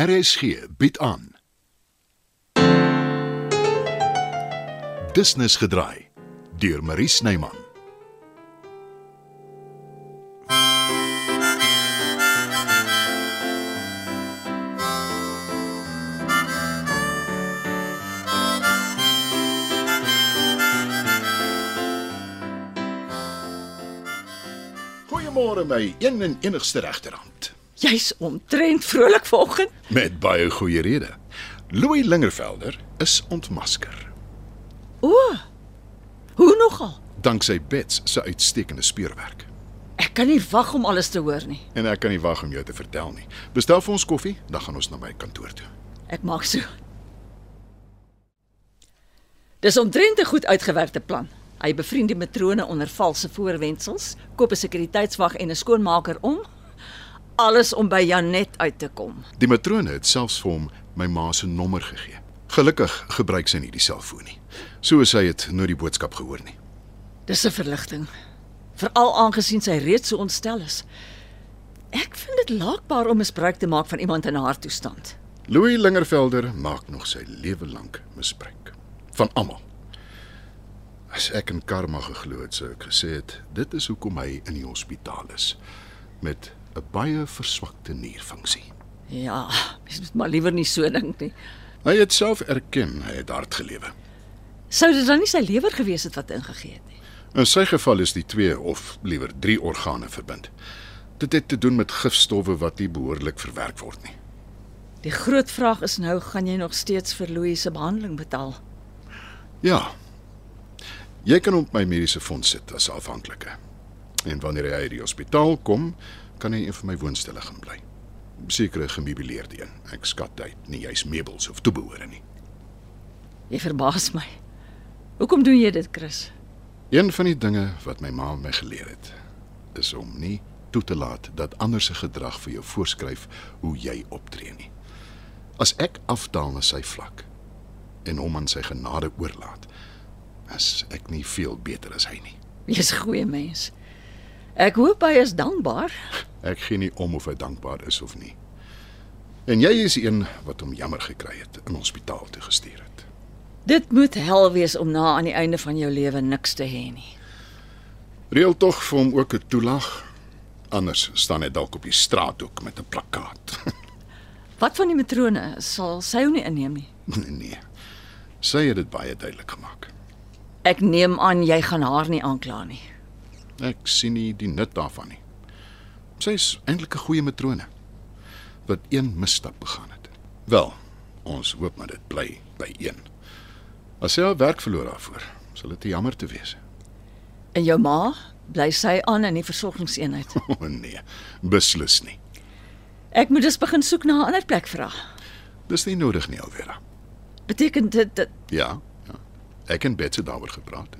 RSG bied aan. Business gedraai deur Marie Snyman. Goeiemôre my een en enigste regterhand. Jy's omtrent vrolik vanoggend. Met baie goeie rede. Louis Lingervelder is ontmasker. O. Hoe nogal? Danksy Bets se uitstekende speurwerk. Ek kan nie wag om alles te hoor nie. En ek kan nie wag om jou te vertel nie. Bestel vir ons koffie, dan gaan ons na my kantoor toe. Ek maak so. Dis omtrent 'n goed uitgewerkte plan. Hy bevriend die matrone onder valse voorwendsels, koop 'n sekuriteitswag en 'n skoonmaker om alles om by Janet uit te kom. Die matrone het selfs vir hom my ma se nommer gegee. Gelukkig gebruik sy nie die selfoon nie. So sy het nooit die boodskap gehoor nie. Dis 'n verligting. Veral aangesien sy reeds so ontstel is. Ek vind dit laakbaar om misbruik te maak van iemand in haar toestand. Louis Lingervelder maak nog sy lewe lank misbruik van almal. As ek in karma geglo het, sou ek gesê het dit is hoekom hy in die hospitaal is met 'n baie verswakte nierfunksie. Ja, mens moet maar liewer nie so dink nie. Hy het self erken hy het hard gelewe. Sou dit dan nie sy lewer gewees het wat ingegee het nie? In sy geval is die twee of liewer drie organe verbind. Dit het te doen met gifstowwe wat nie behoorlik verwerk word nie. Die groot vraag is nou, gaan jy nog steeds vir Louis se behandeling betaal? Ja. Jy kan op my mediese fonds sit as afhanklike. En wanneer hy uit die hospitaal kom, kan hy een van my woonstelle gaan bly. Sekere gemeubileerde een. Ek skat hy nie juis meubels of toebehore nie. Jy verbaas my. Hoekom doen jy dit, Chris? Een van die dinge wat my ma my geleer het, is om nie toe te laat dat ander se gedrag vir jou voorskryf hoe jy optree nie. As ek afdaal na sy vlak en hom aan sy genade oorlaat, is ek nie veel beter as hy nie. Jy's 'n goeie mens. Ek hoop hy is dankbaar. Ek gee nie om of hy dankbaar is of nie. En jy is een wat hom jammer gekry het in hospitaal toe gestuur het. Dit moet hel wees om na aan die einde van jou lewe niks te hê nie. Reël tog vir hom ook 'n toelaag. Anders staan hy dalk op die straathoek met 'n plakkaat. Wat van die matrone? Sal sy hom nie inneem nie? nee. Sy het dit baie duidelik gemaak. Ek neem aan jy gaan haar nie aankla nie. Ek sien nie die nut daarvan nie. Sy is eintlik 'n goeie matrone wat een misstap begaan het. Wel, ons hoop maar dit bly by een. As sy haar werk verloor daarvoor, sal dit jammer te wees. En jou ma, bly sy aan in die versorgingseenheid. O oh, nee, beslis nie. Ek moet dus begin soek na 'n ander plek vir haar. Dis nie nodig nie, Alvera. Beteken dit dat Ja, ja. Ek en Bets het daaroor gepraat.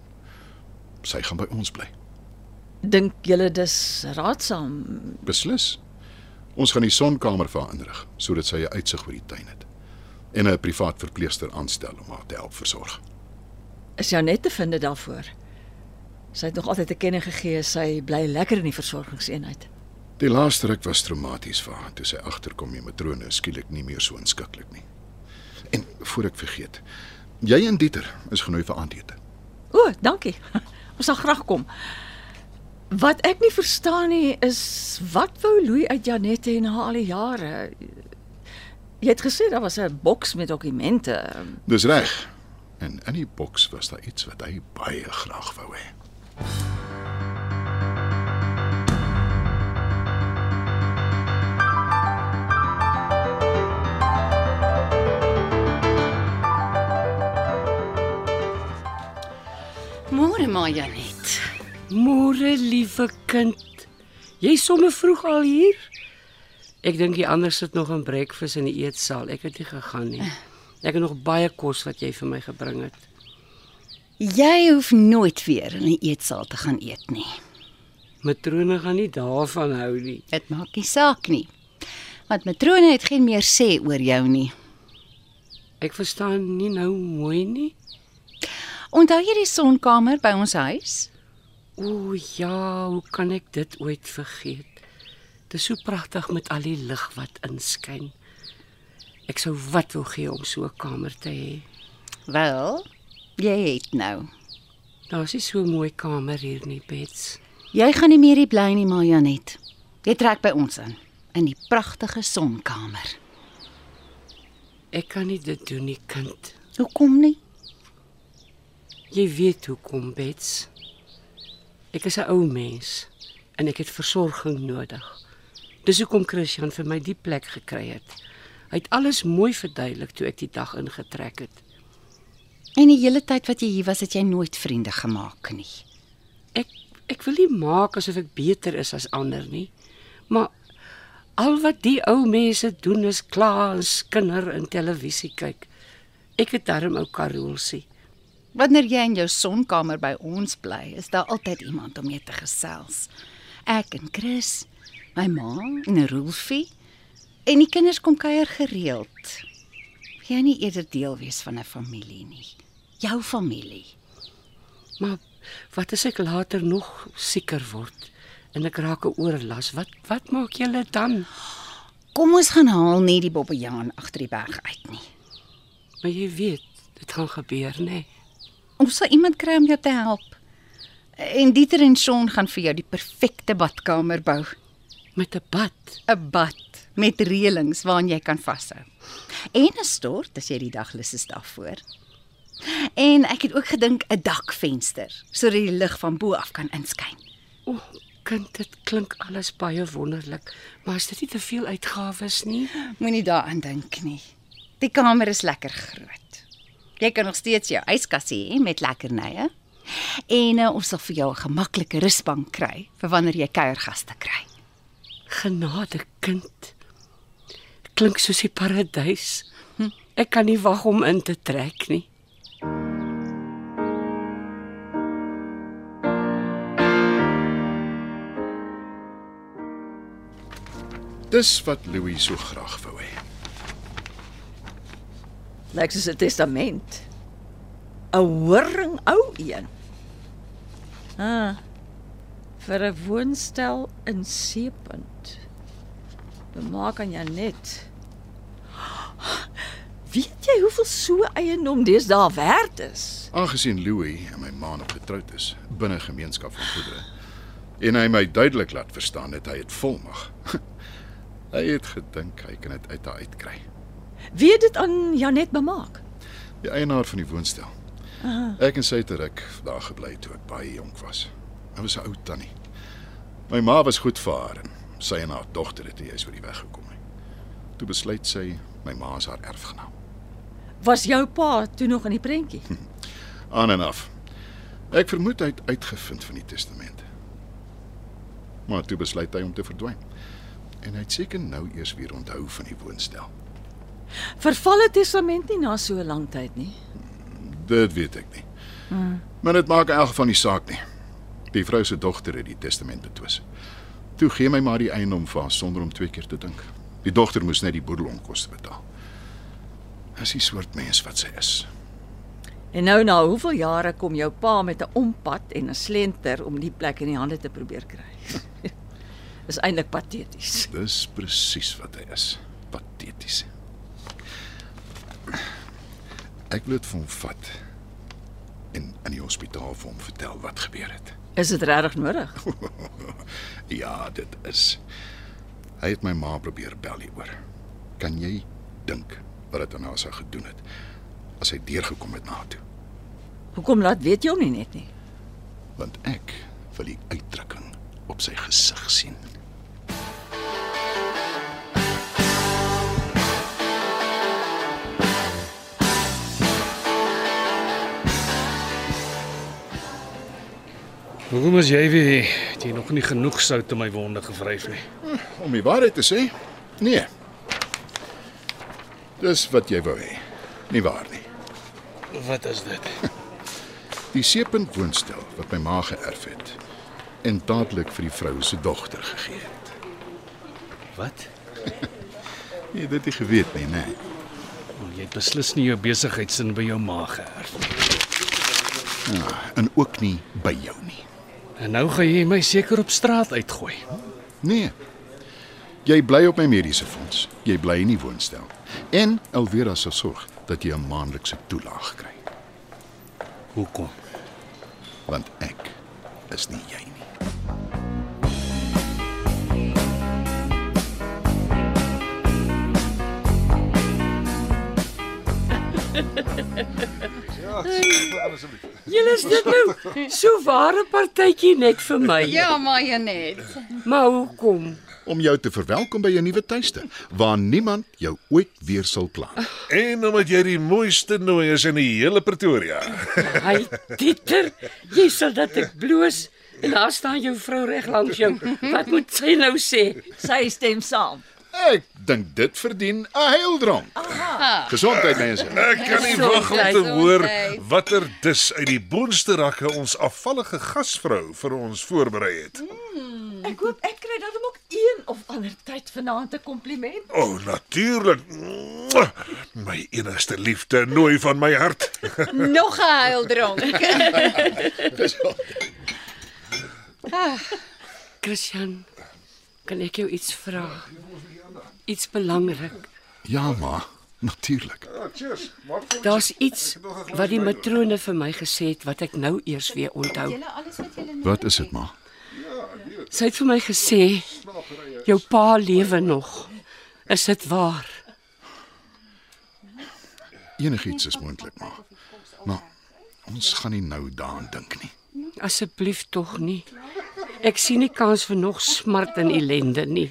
Sy gaan by ons bly. Dink julle dis raadsaam? Beslis. Ons gaan die sonkamer vir haar inrig sodat sy 'n uitsig oor die tuin het en 'n privaat verpleegster aanstel om haar te help versorg. Is jou net te vind daarvoor. Sy het nog altyd te kenne gegee sy bly lekker in die versorgingseenheid. Die laaste ruk was traumaties vir haar toe sy agterkom die matrone skielik nie meer so inskikkelik nie. En voor ek vergeet, jy en Dieter is genooi vir aandete. O, dankie. Ons sal graag kom. Wat ek nie verstaan nie is wat wou Louis uit Janette en haar al die jare? Jy het gesê daar was 'n boks met dokumente. Dis reg. En in die boks was daar iets wat hy baie graag wou hê. Môre maar Janet. Môre liewe kind. Jy sommer vroeg al hier? Ek dink die ander sit nog in breakfast in die eetsaal. Ek het nie gegaan nie. Ek het nog baie kos wat jy vir my gebring het. Jy hoef nooit weer in 'n eetsaal te gaan eet nie. Matrone gaan nie daarvan hou nie. Dit maak nie saak nie. Want matrone het geen meer sê oor jou nie. Ek verstaan nie nou mooi nie. Onthou jy die sonkamer by ons huis? O ja, hoe kan ek dit ooit vergeet? Dit is so pragtig met al die lig wat inskyn. Ek sou wat wil gee om so 'n kamer te hê. Wel, jy het nou. Daar's nie so 'n mooi kamer hier nie, Bets. Jy gaan nie meer hier bly nie, maar Janet. Jy trek by ons in in die pragtige sonkamer. Ek kan nie dit doen nie, kind. Hoekom nie? Jy weet hoekom, Bets. Ek is 'n ou mens en ek het versorging nodig. Dis hoekom Christian vir my die plek gekry het. Hy het alles mooi verduidelik toe ek die dag ingetrek het. En die hele tyd wat jy hier was, het jy nooit vriende gemaak nie. Ek ek wil nie maak asof ek beter is as ander nie. Maar al wat die ou mense doen is kla en skinder in televisie kyk. Ek het darm ou Karolsie. Wanneer jy in jou sonkamer by ons bly, is daar altyd iemand om mee te gesels. Ek en Chris, my ma en Rolfie en die kinders kom kuier gereeld. Jy nie eerder deel wees van 'n familie nie. Jou familie. Maar wat as ek later nog sieker word en ek raak 'n oorlas? Wat wat maak julle dan? Kom ons gaan haal net die bobbejaan agter die berg uit nie. Maar jy weet, dit gaan gebeur, nê? Nee. Ons sal iemand kry om jou te help. En Dieter en Shaun gaan vir jou die perfekte badkamer bou. Met 'n bad. 'n Bad met reëlings waaraan jy kan vashou. En 'n stort as jy die dag lus is daarvoor. En ek het ook gedink 'n dakvenster sodat die lig van bo af kan inskyn. O, oh, kind, dit klink alles baie wonderlik, maar is dit nie te veel uitgawes nie? Moenie daaraan dink nie. Die kamer is lekker groot. Jy kan nog steeds jou yskassie hê met lekkernye. En uh, ons sal vir jou 'n gemaklike rusbank kry vir wanneer jy kuiergaste kry. Genade kind. Klink soos die paradys. Hm, Ek kan nie wag om in te trek nie. Dis wat Louis so graag wou. Lyk soos 'n testament. 'n Horing ou een. Ah. Vir 'n woonstel in Seepunt. Bemaak aan Janet. Weet jy hoeveel so eiendom deesdae werd is? Aangesien Louis en my ma nog getroud is binne gemeenskap van goedere en hy my duidelik laat verstaan dat hy dit volmag. hy het gedink hy kan dit uit haar uitkry. Wie het dit aan Janet bemaak? Die eienaar van die woonstel. Aha. Ek en sy het ruk daar gebly toe ek baie jonk was. Hy was 'n ou tannie. My ma was goed vir haar en sy en haar dogter het eers oor die weg gekom. het. Toe besluit sy my ma is haar erfgenaam. Was jou pa toe nog in die prentjie? Aan en af. Ek vermoed hy het uitgevind van die testament. Maar toe besluit hy om te verdwyn. En hy het seker nou eers weer onthou van die woonstel. Verval 'n testament nie na so 'n lang tyd nie. Dit weet ek nie. Hmm. Maar dit maak in elk geval nie saak nie. Die vrou se dogter het die testament betwis. Toe gee my maar die eiendom vir haar sonder om twee keer te dink. Die dogter moes net die boedelonkoste betaal. Dis die soort mens wat sy is. En nou na hoeveel jare kom jou pa met 'n ompad en 'n slenter om die plek in die hande te probeer kry? Dis eintlik pateties. Dis presies wat hy is. Pateties. Ek wil dit vir hom vat en in die hospitaal vir hom vertel wat gebeur het. Is dit regtig nodig? Ja, dit is. Hy het my ma probeer bel hieroor. Kan jy dink wat dit aan haar sou gedoen het as hy deurgekom het na toe? Hoekom laat weet jy hom nie net nie? Want ek wil die uitdrukking op sy gesig sien. Hoekom is jy weer? Het jy nog nie genoeg sout in my wonde gevryf nie? Om die waarheid te sê? Nee. Dis wat jy wou hê. Nie waar nie. Wat is dit? Die seepunt woonstel wat my ma geërf het en dadelik vir die vrou se dogter gegee het. Wat? Jy het dit nie geweet nie, né? Jy het beslis nie jou besigheidsin by jou ma geërf nie. Ja, en ook nie by jou nie. En nou gaan jy my seker op straat uitgooi. Nee. Jy bly op my mediese fonds. Jy bly in die woonstel. En Elvira sal sorg dat jy 'n maandelikse toelaag kry, Hoekom? want ek is nie jy nie. Julle is dit nou so ware partytjie net vir my. Ja, maar Janet. Maar hoekom? Om jou te verwelkom by jou nuwe tuiste waar niemand jou ooit weer sal pla. En omdat jy die mooiste nooi is in die hele Pretoria. Hy Dieter, jy sal dat ek bloos en daar staan jou vrou reg langs jou. Wat moet sy nou sê? Sy stem saam. Ek dink dit verdien 'n heildrank. Gesondheid mense. Ek kan nie Gesondheid. wag om te hoor Gesondheid. watter dis uit die boonste rakke ons afvallige gasvrou vir ons voorberei het. Ek hoop ek kry dan ook een of ander tyd vanaand 'n kompliment. O, oh, natuurlik. My enigste liefde nooi van my hart. Nog 'n heildronk. Christian, kan ek jou iets vra? Iets belangrik. Ja, ma, natuurlik. Cheers. Daar's iets wat die matrone vir my gesê het wat ek nou eers weer onthou. Wat is dit, ma? Sy het vir my gesê jou pa lewe nog. Is dit waar? Enigiets is moontlik, ma. Maar ons gaan nie nou daaraan dink nie. Asseblief tog nie. Ek sien nie kans vir nog smart en ellende nie.